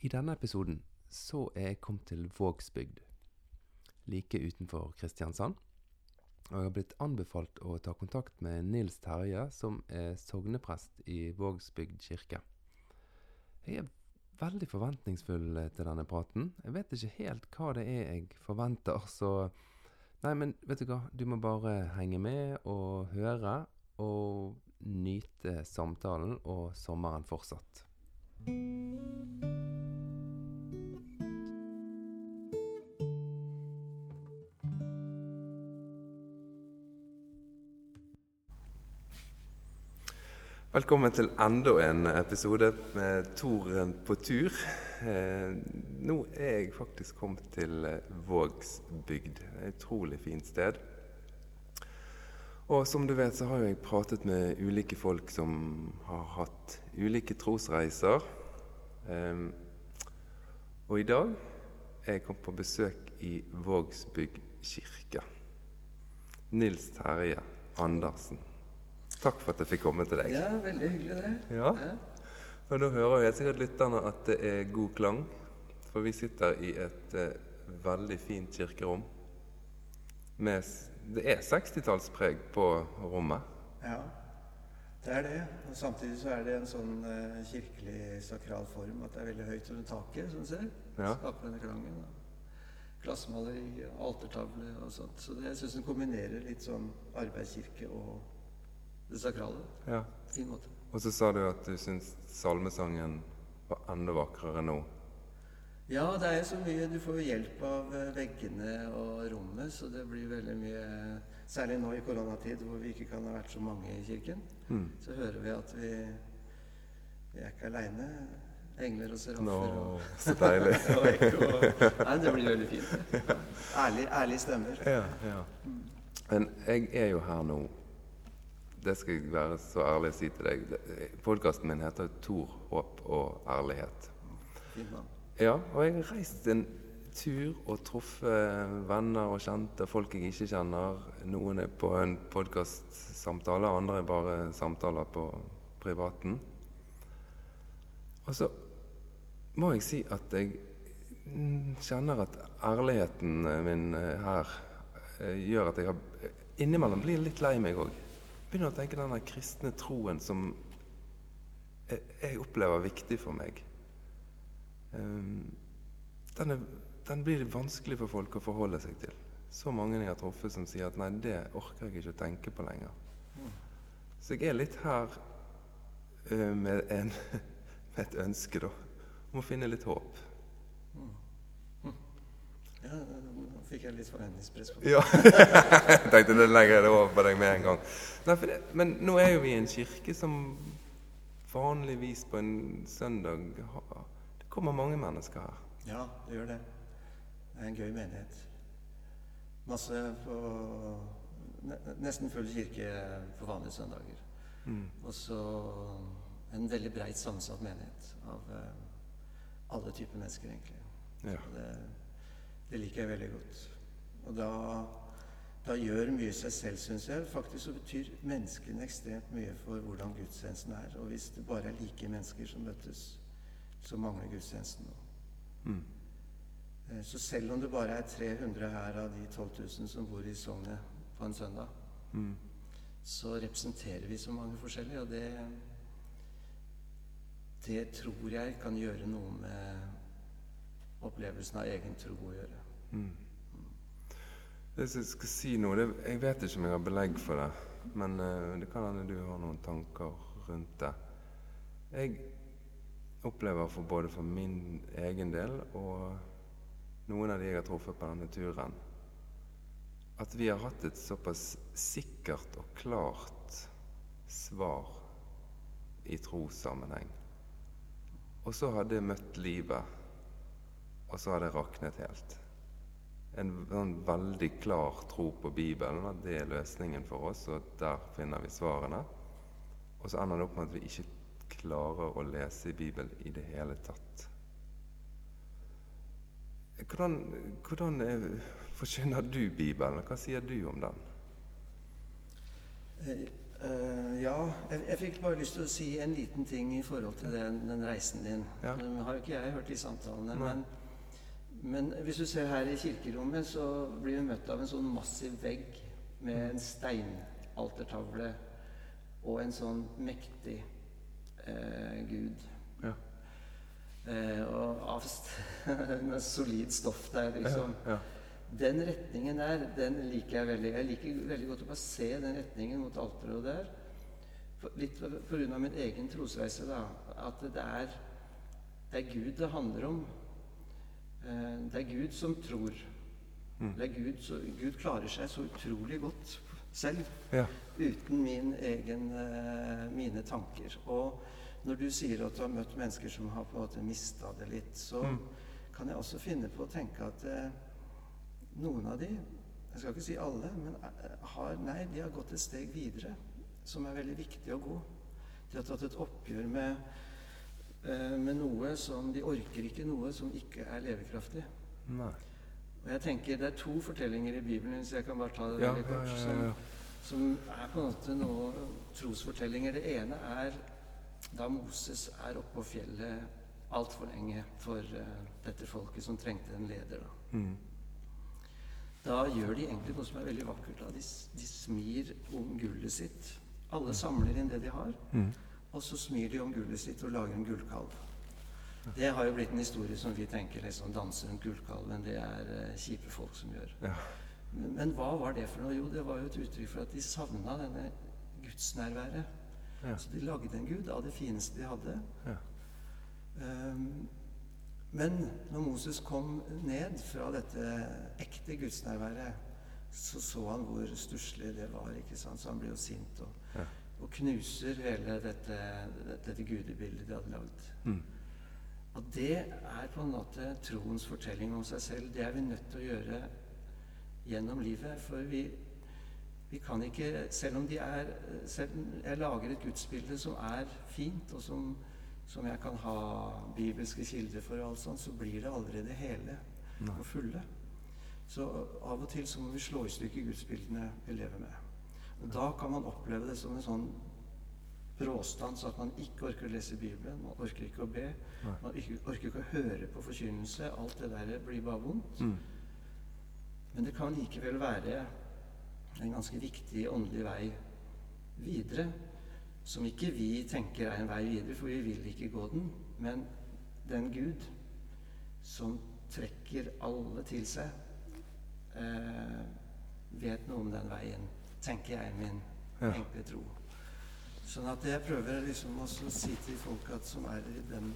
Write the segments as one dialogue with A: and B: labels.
A: I denne episoden så er jeg kommet til Vågsbygd, like utenfor Kristiansand. Og jeg har blitt anbefalt å ta kontakt med Nils Terje, som er sogneprest i Vågsbygd kirke. Jeg er veldig forventningsfull til denne praten. Jeg vet ikke helt hva det er jeg forventer, så Nei, men vet du hva? Du må bare henge med og høre, og nyte samtalen og sommeren fortsatt. Velkommen til enda en episode med Toren på tur. Eh, nå er jeg faktisk kommet til eh, Vågsbygd. Et utrolig fint sted. Og som du vet, så har jeg pratet med ulike folk som har hatt ulike trosreiser. Eh, og i dag er jeg kommet på besøk i Vågsbygd kirke. Nils Terje Andersen. Takk for at jeg fikk komme til deg.
B: Ja, veldig hyggelig det.
A: Ja. Og nå hører jo helt sikkert lytterne at det er god klang. For vi sitter i et eh, veldig fint kirkerom. Med, det er 60-tallspreg på rommet.
B: Ja, det er det. Og samtidig så er det en sånn eh, kirkelig sakral form at det er veldig høyt under taket, som du ser.
A: Ja.
B: Skaper denne klangen. Glassmaleri, altertavle og sånt. Så det, jeg syns den kombinerer litt sånn arbeidskirke og det sakrale.
A: Ja.
B: Fin måte.
A: Og så sa du at du syns salmesangen var enda vakrere nå.
B: Ja, det er jo så mye Du får jo hjelp av eh, veggene og rommet, så det blir veldig mye Særlig nå i koronatid hvor vi ikke kan ha vært så mange i kirken.
A: Mm.
B: Så hører vi at vi, vi er ikke aleine. Engler og
A: seraffer
B: seraffer og,
A: så deilig.
B: og ekko. Nei, det blir veldig fint. Ærlig, stemmer.
A: Ja, ja. Men jeg er jo her nå. Det skal jeg være så ærlig å si til deg. Podkasten min heter 'Tor, håp og ærlighet'. Ja, og jeg har reist en tur og truffet venner og kjente, folk jeg ikke kjenner. Noen er på en podkastsamtale, andre er bare samtaler på privaten. Og så må jeg si at jeg kjenner at ærligheten min eh, her eh, gjør at jeg har innimellom blir litt lei meg òg. Begynner å tenke den kristne troen som jeg, jeg opplever viktig for meg. Um, den, er, den blir vanskelig for folk å forholde seg til. Så mange jeg har truffet som sier at nei, det orker jeg ikke å tenke på lenger. Så jeg er litt her eh, med, en, med et ønske, da. Om å finne litt håp.
B: Ja, nå fikk jeg litt forventningspress på
A: Ja. jeg tenkte det legger jeg det over på deg med en gang. Nei, det, men nå er jo vi i en kirke som vanligvis på en søndag har Det kommer mange mennesker her.
B: Ja, det gjør det. Det er en gøy menighet. Masse på Nesten full kirke på vanlige søndager.
A: Mm.
B: Og så en veldig breit sammensatt menighet av eh, alle typer mennesker, egentlig.
A: Ja.
B: Det, liker jeg veldig godt. Og da, da gjør mye seg selv, syns jeg. Faktisk så betyr menneskene ekstremt mye for hvordan gudstjenesten er. Og hvis det bare er like mennesker som møtes, så mangler gudstjenesten noe.
A: Mm.
B: Eh, Så selv om det bare er 300 her av de 12 000 som bor i Sognet på en søndag,
A: Mm.
B: så representerer vi så mange forskjellige, og det Det tror jeg kan gjøre noe med opplevelsen av egen tro å gjøre.
A: Mm. Det jeg skal si nå, det, jeg vet ikke om jeg har belegg for det, men uh, det kan hende du har noen tanker rundt det. Jeg opplever for både for min egen del og noen av de jeg har truffet på denne turen, at vi har hatt et såpass sikkert og klart svar i trossammenheng. Og så har det møtt livet, og så har det raknet helt. En en, veldig klar tro på Bibelen, at det er løsningen for oss, og der finner vi svarene. Og så ender det opp med at vi ikke klarer å lese i Bibelen i det hele tatt. Hvordan, hvordan er, forkynner du Bibelen? Hva sier du om den?
B: Eh, Eh, ja, jeg, jeg fikk bare lyst til å si en liten ting i forhold til den, den reisen din.
A: Ja.
B: Den har jo ikke jeg hørt de samtalene, men, men hvis du ser her i kirkerommet, så blir vi møtt av en sånn massiv vegg med en steinaltertavle og en sånn mektig eh, gud.
A: Ja.
B: Eh, og avst, med solid stoff der, liksom.
A: Ja.
B: Den retningen der, den liker jeg veldig. Jeg liker veldig godt å bare se den retningen mot alteret og der. For, litt pga. min egen trosreise, da. At det er, det er Gud det handler om. Eh, det er Gud som tror.
A: Mm.
B: Det er Gud, så, Gud klarer seg så utrolig godt selv
A: Ja.
B: uten min egen, eh, mine tanker. Og når du sier at du har møtt mennesker som har på en måte mista det litt, så
A: Mm.
B: kan jeg også finne på å tenke at eh, noen av de, jeg skal ikke si alle, men har, nei, de har gått et steg videre som er veldig viktig å gå. De har tatt et oppgjør med, med noe som De orker ikke noe som ikke er levekraftig.
A: Nei.
B: Og jeg tenker Det er to fortellinger i Bibelen, hvis jeg kan bare ta det
A: Ja,
B: veldig kort, som, som er på en måte noe trosfortellinger. Det ene er da Moses er oppe på fjellet altfor lenge for uh, dette folket som trengte en leder. Da.
A: Mm.
B: da gjør de egentlig noe som er veldig vakkert. De, de smir om gullet sitt. Alle samler inn det de har,
A: Mm.
B: Og så smir de om gullet sitt og lager en gullkalv. Det har jo blitt en historie som vi tenker liksom danser rundt gullkalven. Det er eh, kjipe folk som gjør.
A: Ja.
B: Men, men hva var det for noe? Jo, det var jo et uttrykk for at de savna denne gudsnærværet.
A: Ja.
B: Så de lagde en gud av det fineste de hadde.
A: Ja.
B: Um, men når Moses kom ned fra dette ekte gudsnærværet, så så han hvor stusslig det var. ikke sant? Så han ble jo sint og. Og knuser hele dette, dette gudebildet de hadde lagd.
A: Mm.
B: Og det er på en måte troens fortelling om seg selv. Det er vi nødt til å gjøre gjennom livet. For vi, vi kan ikke Selv om de er selv jeg lager et gudsbilde som er fint, og som, som jeg kan ha bibelske kilder for, og alt sånt, så blir det aldri det hele
A: Nei.
B: og fulle. Så av og til så må vi slå i stykker gudsbildene vi lever med. Og da kan man oppleve det som en sånn bråstans at man ikke orker å lese Bibelen, man orker ikke å be,
A: Nei.
B: man ikke, orker ikke å høre på forkynnelse. Alt det der blir bare vondt.
A: Mm.
B: Men det kan likevel være en ganske viktig åndelig vei videre, som ikke vi tenker er en vei videre, for vi vil ikke gå den. Men den Gud som trekker alle til seg, eh, vet noe om den veien, tenker jeg i min
A: Ja.
B: enkle tro. Sånn at jeg prøver liksom å si til folk at, som er i den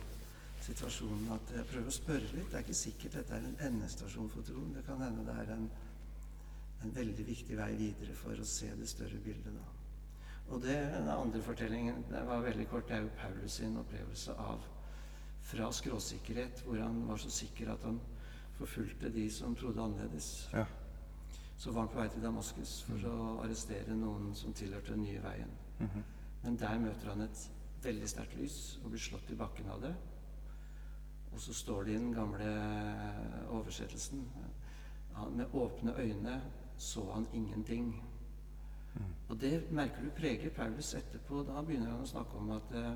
B: situasjonen, at jeg prøver å spørre litt. Det er ikke sikkert dette er en endestasjon for troen. Det kan hende det er en, en veldig viktig vei videre for å se det større bildet. da. Og det, den andre fortellingen det var veldig kort. Det er jo Paulus sin opplevelse av fra skråsikkerhet, hvor han var så sikker at han forfulgte de som trodde annerledes.
A: Ja.
B: Så var han på vei til Damaskus for å arrestere noen som tilhørte den nye veien.
A: Mhm.
B: Men der møter han et veldig sterkt lys og blir slått i bakken av det. Og så står det i den gamle oversettelsen han, Med åpne øyne så han ingenting. Og det merker du preger Paulus etterpå. Da begynner han å snakke om at eh,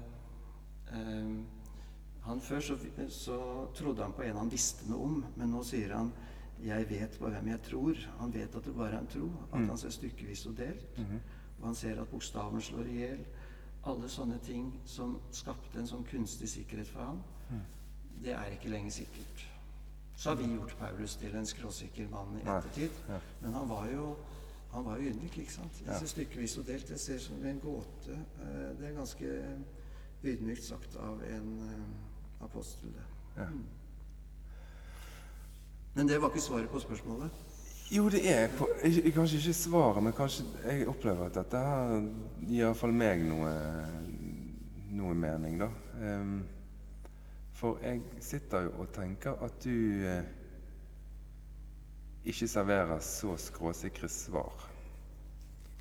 B: eh, han Før så, så trodde han på en han visste noe om, men nå sier han 'Jeg vet på hvem jeg tror'. Han vet at det bare er en tro. At
A: Mm.
B: han ser stykkevis og delt.
A: Mhm.
B: Og han ser at bokstaven slår i hjel. Alle sånne ting som skapte en sånn kunstig sikkerhet for ham,
A: Mm.
B: det er ikke lenger sikkert. Så har vi gjort Paulus til en skråsikker mann i ettertid.
A: ja.
B: Men han var jo han var jo ydmyk, ikke sant?
A: Jeg
B: ser stykkevis og delt, jeg ser som en gåte. Eh, Det er ganske ydmykt sagt av en eh, apostel. det.
A: Ja.
B: Men det var ikke svaret på spørsmålet.
A: Jo, det er på, ikke, kanskje ikke svaret, men kanskje jeg opplever at dette her gir iallfall meg noe, noe mening, da. Um, for jeg sitter jo og tenker at du eh, ikke serverer så skråsikre svar.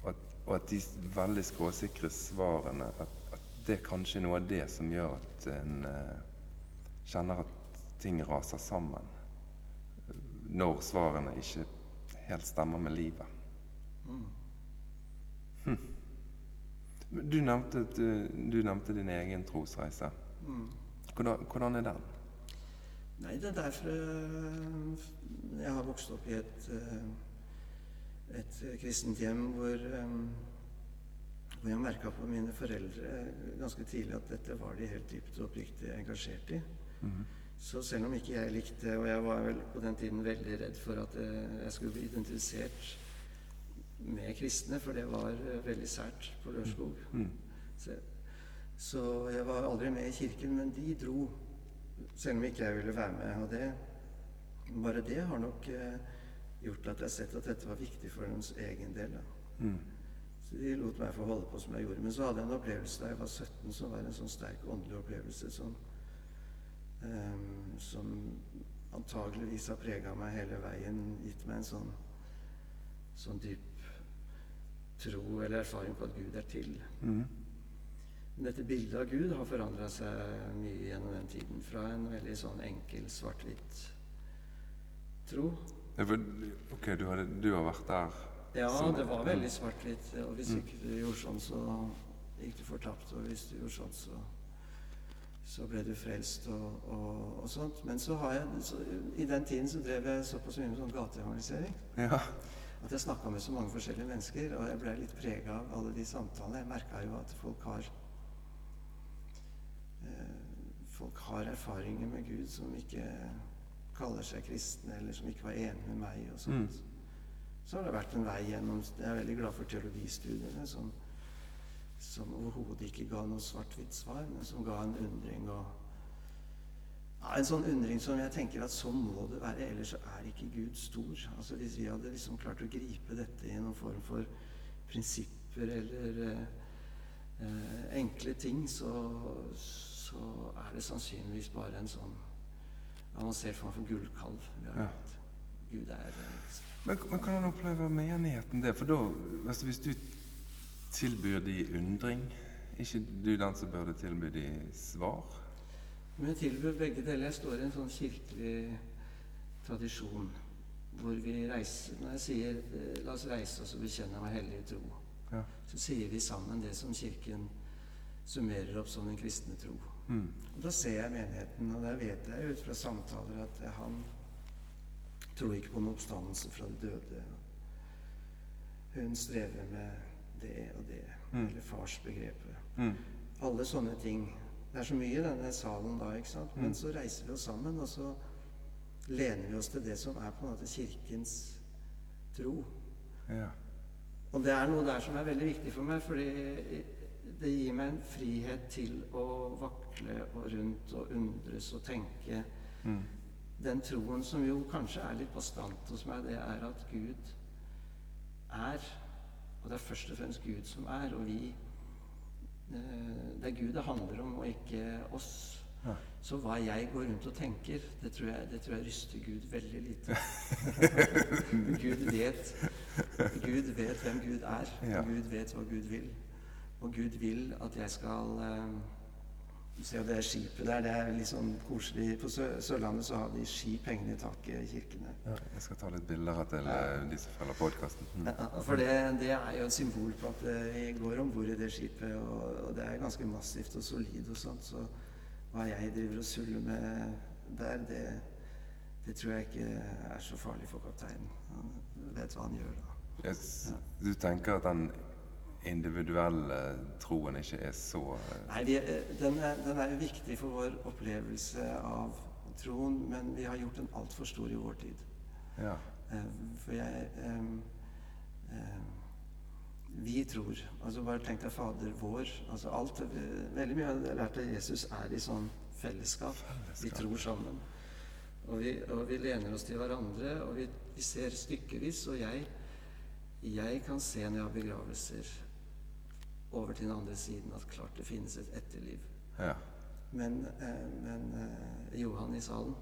A: Og at, og at de veldig skråsikre svarene at, at det er kanskje noe av det som gjør at en eh, kjenner at ting raser sammen når svarene ikke helt stemmer med livet.
B: Mm.
A: Hm. Du nevnte, du, du nevnte din egen trosreise.
B: Mm.
A: Hvordan, hvordan er den?
B: Nei, det er derfor eh, jeg har vokst opp i et, eh, et kristent hjem hvor, eh, hvor jeg merka på mine foreldre ganske tidlig at dette var de helt dypt og oppriktig engasjert i.
A: Mhm.
B: Så selv om ikke jeg likte Og jeg var vel på den tiden veldig redd for at eh, jeg skulle bli identifisert med kristne, for det var eh, veldig sært på Lørenskog.
A: Mm.
B: Så, så jeg var aldri med i kirken, men de dro, selv om ikke jeg ville være med. Og det, bare det har nok eh, gjort at jeg har sett at dette var viktig for deres egen del.
A: Mm.
B: Så de lot meg få holde på som jeg gjorde. Men så hadde jeg en opplevelse da jeg var 17 som var en sånn sterk åndelig opplevelse som, ehm, som antageligvis har prega meg hele veien, gitt meg en sånn, sånn dyp tro eller erfaring på at Gud er til.
A: Mm.
B: Dette bildet av Gud har forandra seg mye gjennom den tiden. Fra en veldig sånn enkel svart-hvitt tro.
A: Ok, du, har, du har vært der
B: Ja,
A: sånn.
B: det var veldig svart-hvitt. Og hvis
A: Mm.
B: ikke du gjorde sånn, så gikk du fortapt. Og hvis du gjorde sånn, så, så ble du frelst og, og, og sånt. Men så har jeg, så, i den tiden så drev jeg såpass mye med sånn gateevangelisering.
A: Ja.
B: At jeg snakka med så mange forskjellige mennesker, og jeg ble litt prega av alle de samtalene. Jeg merka jo at folk har eh, Folk har erfaringer med Gud som ikke kaller seg kristne, eller som ikke var enig med meg. og sånt.
A: Mm.
B: Så har det vært en vei gjennom Jeg er veldig glad for teologistudiene, som, som overhodet ikke ga noe svart-hvitt svar, men som ga en undring og ja, En sånn undring som jeg tenker at sånn må det være, ellers er ikke Gud stor. Altså Hvis vi hadde liksom klart å gripe dette i noen form for prinsipper eller eh, eh, enkle ting, så, så er det sannsynligvis bare en sånn avansert form for gullkalv. vi har
A: Ja.
B: Gud er liksom.
A: Men, men kan han oppleve menigheten det? For da, altså hvis du tilbyr de undring, ikke du den som burde tilby de svar?
B: Men jeg tilbyr begge deler. Jeg står i en sånn kirkelig tradisjon hvor vi reiser Når jeg sier eh, 'la oss reise oss og bekjenne vår hellige tro',
A: Ja.
B: så sier vi sammen det som Kirken summerer opp som den kristne tro.
A: Mm.
B: Og Da ser jeg menigheten, og der vet jeg ut fra samtaler at han tror ikke på noen oppstandelse fra de døde. Hun strever med det og det,
A: Mm.
B: eller farsbegrepet.
A: Mm.
B: Alle sånne ting. Det er så mye i denne salen da, ikke sant? Men
A: Mm.
B: så reiser vi oss sammen, og så lener vi oss til det som er på en måte Kirkens tro.
A: Ja.
B: Og det er noe der som er veldig viktig for meg, fordi det gir meg en frihet til å vakle og rundt og undres og tenke.
A: Mm.
B: Den troen som jo kanskje er litt bastant hos meg, det er at Gud er. Og det er først og fremst Gud som er, og vi eh, Det er Gud det handler om, og ikke oss. Så hva jeg går rundt og tenker, det tror jeg, det tror jeg ryster Gud veldig lite. Gud vet Gud vet hvem Gud er. Gud vet hva Gud vil. Og Gud vil at jeg skal Se det skipet der, det er litt sånn koselig. På Sø Sørlandet så har de skip hengende i taket i kirkene.
A: Ja, jeg skal ta litt bilder her til eh, de som følger podkasten. Mm.
B: Ja, For det, det er jo et symbol på at eh, vi går om bord i det skipet, og, og det er ganske massivt og solid og sånt. Så hva jeg driver og suller med der, det, det tror jeg ikke er så farlig for kapteinen. Han vet hva han gjør da.
A: Yes. Ja. Du tenker at den individuelle troen ikke er så eh,
B: Nei, vi, eh, den, er, den er viktig for vår opplevelse av troen, men vi har gjort den altfor stor i vår tid.
A: Ja.
B: Eh, For jeg um, um, Vi tror. Altså Bare tenk deg Fader vår. Altså alt, Veldig mye av det jeg lærte av Jesus, er i sånn fellesskap. Vi tror sammen. Og vi, og vi lener oss til hverandre, og vi, vi ser stykkevis. Og jeg, jeg kan se når jeg har begravelser over til den andre siden, at klart det finnes et etterliv.
A: ja.
B: Men, eh, men eh, Johan i salen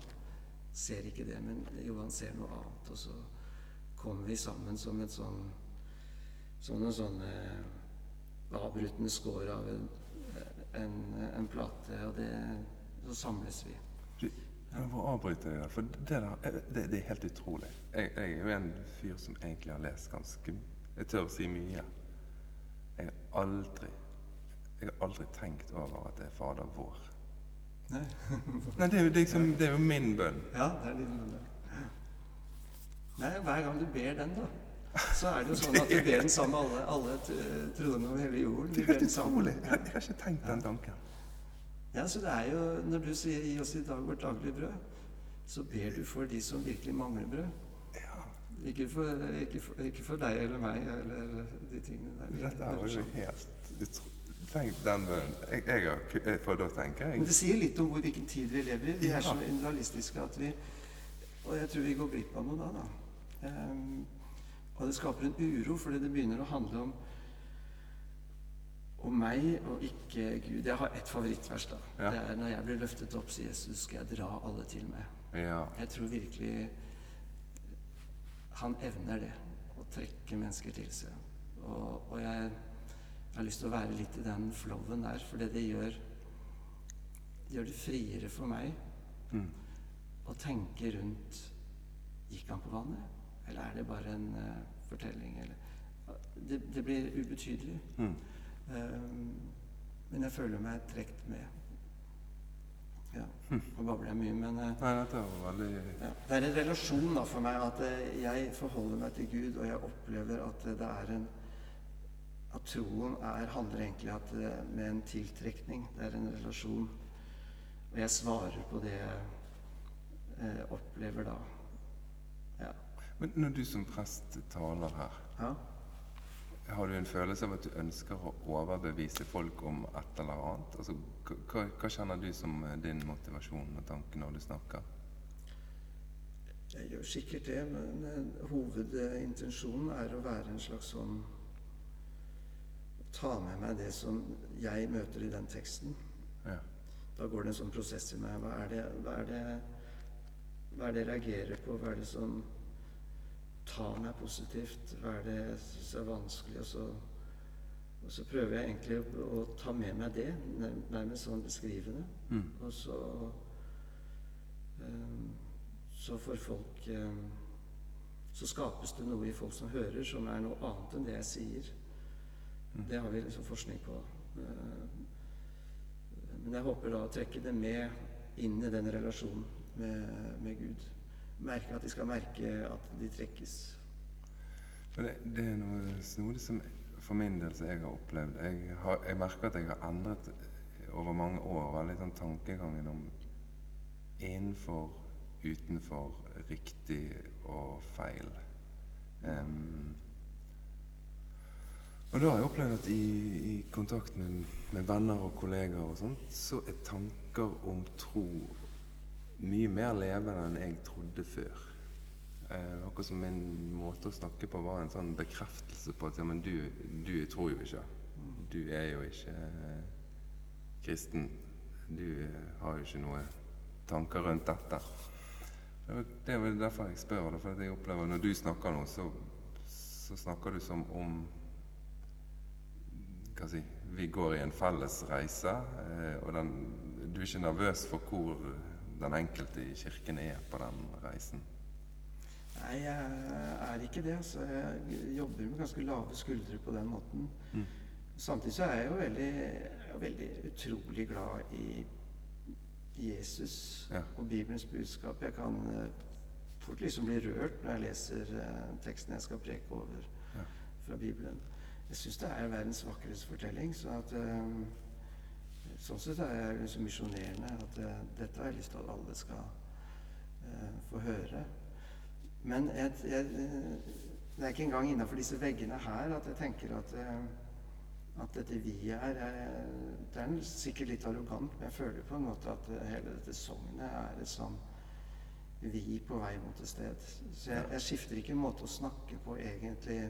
B: ser ikke det, men Johan ser noe annet. Og så kommer vi sammen som et sånn Sånne sånne avbrytende skår av en, en, en plate, og det, så samles vi.
A: Jeg må avbryte deg der, for det, der, eh, det, det er helt utrolig. Jeg, jeg er jo en fyr som egentlig har lest ganske Jeg tør å si mye. Jeg har aldri Jeg har aldri tenkt over at det er Fader vår.
B: Nei.
A: Nei, det er jo, liksom, det er jo min bønn.
B: Ja, det er din bønn. Nei, hver gang du ber den, da, så er det jo sånn at du ber den sammen med alle, alle troende over hele jorden.
A: Det er
B: ber den sammen.
A: utrolig. Jeg, jeg har ikke tenkt den tanken.
B: Ja, så det er jo, Når du sier 'gi oss i dag vårt daglige brød', så ber du for de som virkelig mangler brød. Ikke for, ikke for, ikke for deg eller meg eller de tingene der.
A: dette er jo helt utrolig. Tenk den. Jeg, jeg jeg- For da tenker
B: Men det sier litt om hvor, hvilken tid vi lever i. Vi
A: Ja.
B: er så individualistiske at vi Og jeg tror vi går glipp av noe da, da. Um, og det skaper en uro, fordi det begynner å handle om om meg og ikke Gud. Jeg har ett favorittvers. da.
A: Ja.
B: Det er når jeg blir løftet opp, sier Jesus, skal jeg dra alle til meg.
A: Ja.
B: Jeg tror virkelig han evner det. Å trekke mennesker til seg. Og, og jeg, jeg har lyst til å være litt i den flowen der, for det det gjør Det gjør det friere for meg
A: Mm.
B: å tenke rundt Gikk han på vannet? Eller er det bare en uh, fortelling? Eller, det, det blir ubetydelig.
A: Mm.
B: Um, men jeg føler meg trukket med. Ja. Nå babler jeg mye, men eh,
A: Nei, dette var veldig
B: ja. Det er en relasjon da for meg at eh, jeg forholder meg til Gud, og jeg opplever at eh, det er en At troen er, handler egentlig at, det, med en tiltrekning. Det er en relasjon. Og jeg svarer på det jeg eh, opplever da. Ja.
A: Men når du som prest taler her,
B: ja.
A: Har du en følelse av at du ønsker å overbevise folk om et eller annet? Altså, hva, hva- kjenner du som eh, din motivasjon og tanke når du snakker?
B: Jeg gjør sikkert det, men eh, hovedintensjonen er å være en slags sånn Ta med meg det som jeg møter i den teksten.
A: Ja.
B: Da går det en sånn prosess i meg. Hva er det, hva er det, hva er det jeg reagerer på? Hva er det som tar meg positivt? Hva er det jeg syns er vanskelig? Og så, og så prøver jeg egentlig å, å ta med meg det, nærmest sånn beskrivende.
A: Mm.
B: Og så um, Så får folk um, Så skapes det noe i folk som hører, som er noe annet enn det jeg sier.
A: Mm.
B: Det har vi liksom forskning på. Eh, Men jeg håper da å trekke det med inn i den relasjonen med, med Gud. Merke at de skal merke at de trekkes.
A: Det, det er noe snodig som for min del som jeg har opplevd. Jeg, har, jeg merker at jeg har endret over mange år veldig sånn tankegangen om innenfor, utenfor, riktig og feil. Um, og da har jeg opplevd at i, i kontakt med, med venner og kollegaer og sånt, så er tanker om tro mye mer levende enn jeg trodde før. Eh, akkurat som min måte å snakke på var en sånn bekreftelse på at ja, men du, du tror jo ikke. Du er jo ikke eh, kristen. Du eh, har jo ikke noe tanker rundt dette. Det er- vel derfor jeg spør. For jeg opplever når du snakker nå, så, så snakker du som om hva si, vi går i en felles reise, eh, og den, du er ikke nervøs for hvor den enkelte i kirken er på den reisen.
B: Nei, jeg er ikke det. Altså. Jeg jobber med ganske lave skuldre på den måten.
A: Mm.
B: Samtidig så er jeg jo veldig, veldig utrolig glad i Jesus
A: Ja.
B: og Bibelens budskap. Jeg kan eh, fort liksom bli rørt når jeg leser eh, teksten jeg skal preke over
A: Ja.
B: fra Bibelen. Jeg syns det er verdens vakreste fortelling. Så at, eh, sånn sett er jeg liksom misjonerende. At det, dette har jeg lyst til at alle skal eh, få høre. Men jeg, jeg, det er ikke engang innafor disse veggene her at jeg tenker at, eh, at dette vi er, jeg, Det er sikkert litt arrogant, men jeg føler på en måte at eh, hele dette sognet er et sånn vi på vei mot et sted. Så jeg, jeg skifter ikke måte å snakke på egentlig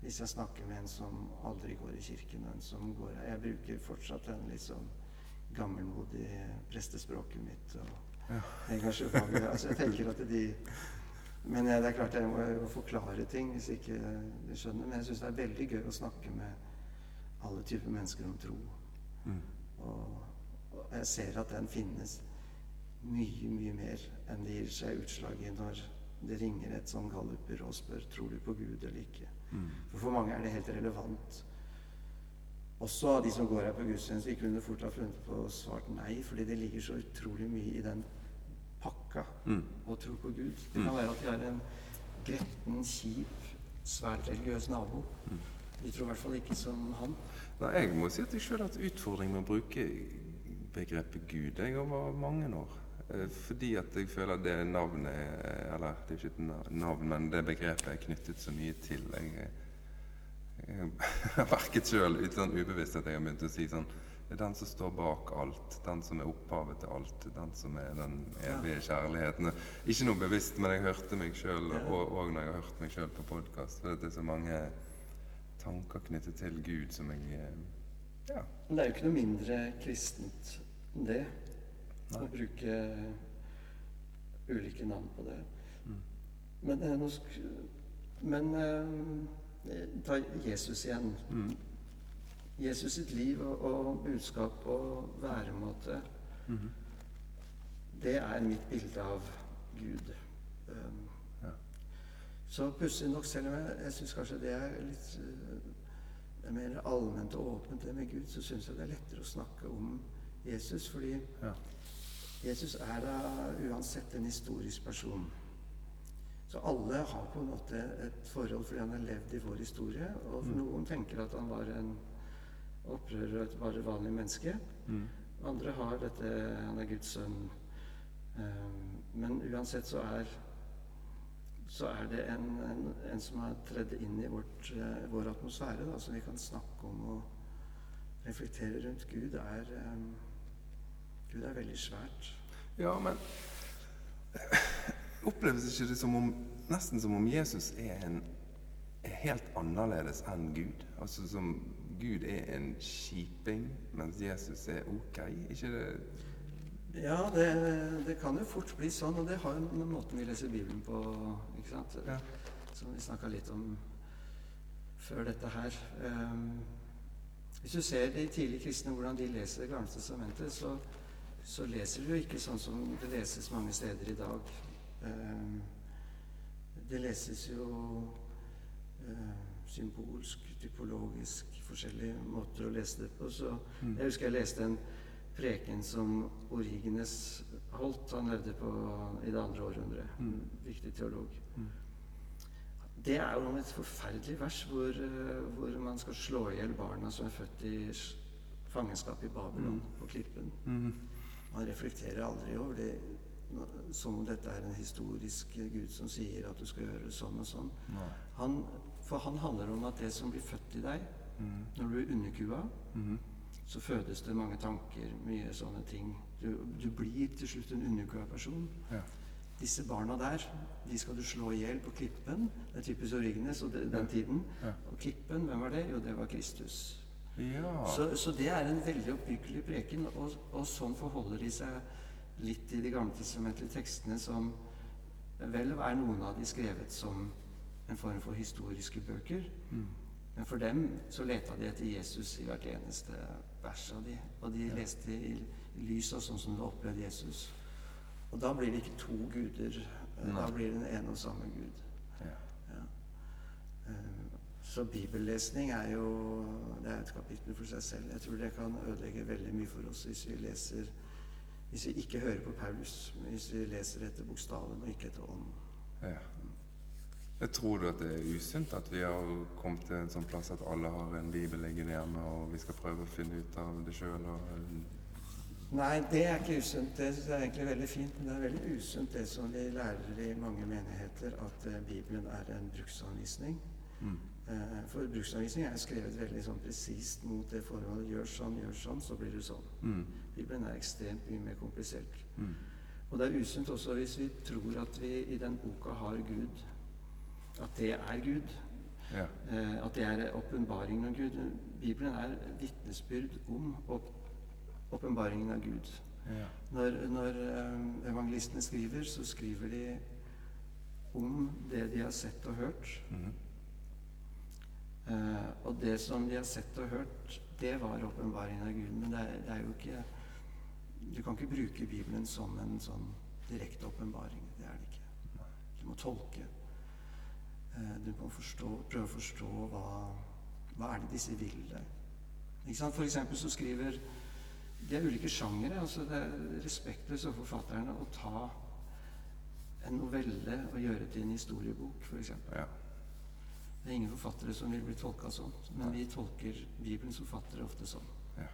B: hvis jeg snakker med en som aldri går i kirken. En som går. Jeg bruker fortsatt den litt sånn gammelmodige prestespråket mitt. og
A: Ja.
B: engasjementet. Altså, jeg tenker at de Men jeg, det er klart jeg må jo forklare ting hvis ikke de skjønner. Men jeg syns det er veldig gøy å snakke med alle typer mennesker om tro.
A: Mm.
B: Og, og jeg ser at den finnes mye, mye mer enn det gir seg utslag i når det ringer et sånn galluper og spør tror du på Gud eller ikke.
A: Mm.
B: For for mange er det helt relevant også av de som går her på gudstjeneste, kunne fort ha funnet på å svart nei, fordi det ligger så utrolig mye i den pakka
A: Mm.
B: å tro på Gud. Det kan være at de har en gretten, kjip, svært religiøs nabo. De tror i hvert fall ikke som han.
A: Nei, jeg må si at jeg sjøl har hatt utfordring med å bruke begrepet Gud jeg over mange år. Eh, Fordi at jeg føler at det navnet er- Eller det er ikke et navn, men det begrepet er knyttet så mye til. Jeg, jeg har merket sjøl sånn ubevisst at jeg har begynt å si sånn Det er den som står bak alt. Den som er opphavet til alt. Den som er den evige kjærligheten. Ikke noe bevisst, men jeg hørte meg sjøl, og, og når jeg har hørt meg sjøl på podkast. For det er så mange tanker knyttet til Gud som jeg eh, Ja.
B: Men det er jo ikke noe mindre kristent enn det. Å bruke ulike navn på det. Men, eh, men eh, ta Jesus igjen.
A: Mm.
B: Jesus sitt liv og, og budskap og væremåte,
A: Mhm.
B: det er mitt bilde av Gud. Um,
A: Ja.
B: Så pussig nok, selv om jeg, jeg syns kanskje det er litt eh, det er mer allment og åpent, det med Gud, så syns jeg det er lettere å snakke om Jesus. Fordi
A: Ja.
B: Jesus er da uansett en historisk person. Så alle har på en måte et forhold fordi han har levd i vår historie. Og noen tenker at han var en opprører og et bare vanlig menneske.
A: Mm.
B: Andre har dette Han er Guds sønn. Um, men uansett så er så er det en, en, en som har tredd inn i vårt, uh, vår atmosfære, da, som vi kan snakke om og reflektere rundt. Gud er, um, Gud er veldig svært.
A: Ja, men oppleves ikke det som om nesten som om Jesus er, en, er helt annerledes enn Gud? Altså som Gud er en kjiping, mens Jesus er ok? Ikke det
B: Ja, det, det kan jo fort bli sånn, og det har jo med måten vi leser Bibelen på, ikke sant?
A: Ja.
B: Som vi snakka litt om før dette her. Um, hvis du ser de tidlige kristne, hvordan de leser Det gamle testamentet, så, så leser du ikke sånn som det leses mange steder i dag. Um, det leses jo uh, symbolsk, typologisk, forskjellige måter å lese det på. Så jeg husker jeg leste en preken som Origenes holdt. Han levde på, i det andre århundret. En viktig teolog. Det er jo et forferdelig vers hvor, eh, hvor man skal slå i hjel barna som er født i fangenskap i Babylon, på klippen. Man reflekterer aldri over det som om dette er en historisk Gud som sier at du skal gjøre sånn og sånn. Han, for han handler om at det som blir født i deg når du er underkua, så fødes det mange tanker, mye sånne ting. Du, du blir til slutt en underkua person.
A: Ja.
B: Disse barna der, de skal du slå i hjel på klippen. Det er typisk Origenes og de, den tiden.
A: Ja.
B: Og klippen, hvem var det? Jo, det var Kristus.
A: Ja.
B: Så, så det er en veldig oppbyggelig preken, og, og sånn forholder de seg litt i de gammeltestamentlige tekstene som Vel er noen av de skrevet som en form for historiske bøker. Men for dem så leta de etter Jesus i hvert eneste vers av de. Og de leste i, i lys av sånn som de opplevde Jesus. Og da blir det ikke to guder. Nei. Da blir det en og samme Gud. Eh, Så bibellesning er jo det er et kapittel for seg selv. Jeg tror det kan ødelegge veldig mye for oss hvis vi leser Hvis vi ikke hører på Paulus, hvis vi leser etter bokstaven og ikke etter ånden.
A: ja. Jeg tror du at det er usunt at vi har kommet til en sånn plass at alle har en bibel liggende hjemme, og vi skal prøve å finne ut av det sjøl?
B: Nei, det er ikke usunt. Det er egentlig veldig fint. Men det er veldig usunt det som vi lærer i mange menigheter, at eh, Bibelen er en bruksanvisning.
A: Mm.
B: Eh, For bruksanvisning er skrevet veldig sånn presist mot det forholdet. Gjør sånn, gjør sånn, så blir det sånn.
A: Mm.
B: Bibelen er ekstremt mye mer komplisert.
A: Mm.
B: Og det er usunt også hvis vi tror at vi i den boka har Gud. At det er Gud.
A: Ja.
B: Eh, at det er åpenbaringen av Gud. Bibelen er vitnesbyrd om åpenbaringen av Gud.
A: Ja.
B: Når, når eh, evangelistene skriver, så skriver de om det de har sett og hørt.
A: Mhm.
B: Eh, og det som de har sett og hørt, det var åpenbaringen av Gud. Men det er, det er jo ikke Du kan ikke bruke Bibelen som en sånn direkte åpenbaring. Det er det ikke. Du må tolke. Uh, du må forstå, prøve å forstå hva, hva er det disse vil deg. Ikke? For eksempel så skriver De er ulike sjangere. altså Det er respektløst overfor forfatterne å ta en novelle og gjøre til en historiebok, f.eks.
A: Ja.
B: Det er ingen forfattere som vil bli tolka sånn, men vi tolker Bibelens forfattere ofte sånn.
A: ja.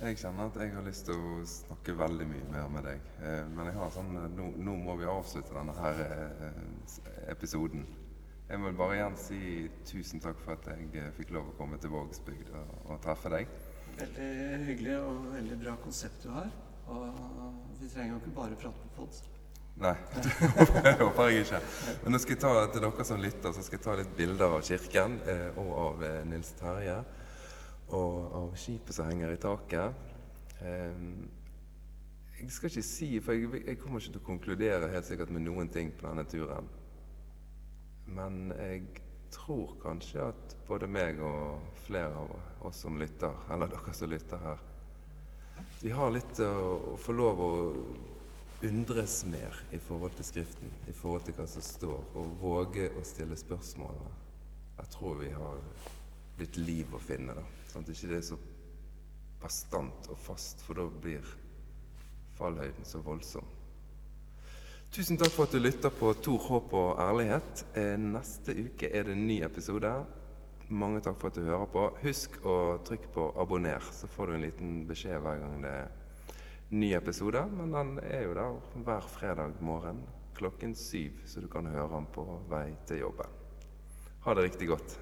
A: Jeg kjenner at jeg har lyst til å snakke veldig mye mer med deg. Eh, Men jeg har sånn eh, Nå, nå må vi avslutte denne her eh, episoden. Jeg vil bare igjen si tusen takk for at jeg fikk lov å komme til Vågsbygd og, og treffe deg.
B: Veldig hyggelig og veldig bra konsept du har. Og vi trenger jo ikke bare prate på pod.
A: Nei, det håper jeg ikke. Men nå skal jeg ta til dere som lytter, så skal jeg ta litt bilder av kirken eh, og av eh, Nils Terje. Og av skipet som henger i taket. Eh, jeg skal ikke si, for jeg, jeg kommer ikke til å konkludere helt sikkert med noen ting på denne turen. Men jeg tror kanskje at både meg og flere av oss som lytter, eller dere som lytter her, vi har litt å, å få lov å undres mer i forhold til Skriften, i forhold til hva som står, og våge å stille spørsmål. Jeg tror vi har litt liv å finne, da. Sånn at ikke det er så bastant og fast, for da blir fallhøyden så voldsom. Tusen takk for at du lytter på Tor, håp og ærlighet. Eh, Neste uke er det en ny episode. Mange takk for at du hører på. Husk å trykke på abonner, så får du en liten beskjed hver gang det er ny episode. Men den er jo der hver fredag morgen klokken syv, så du kan høre den på vei til jobben. Ha det riktig godt.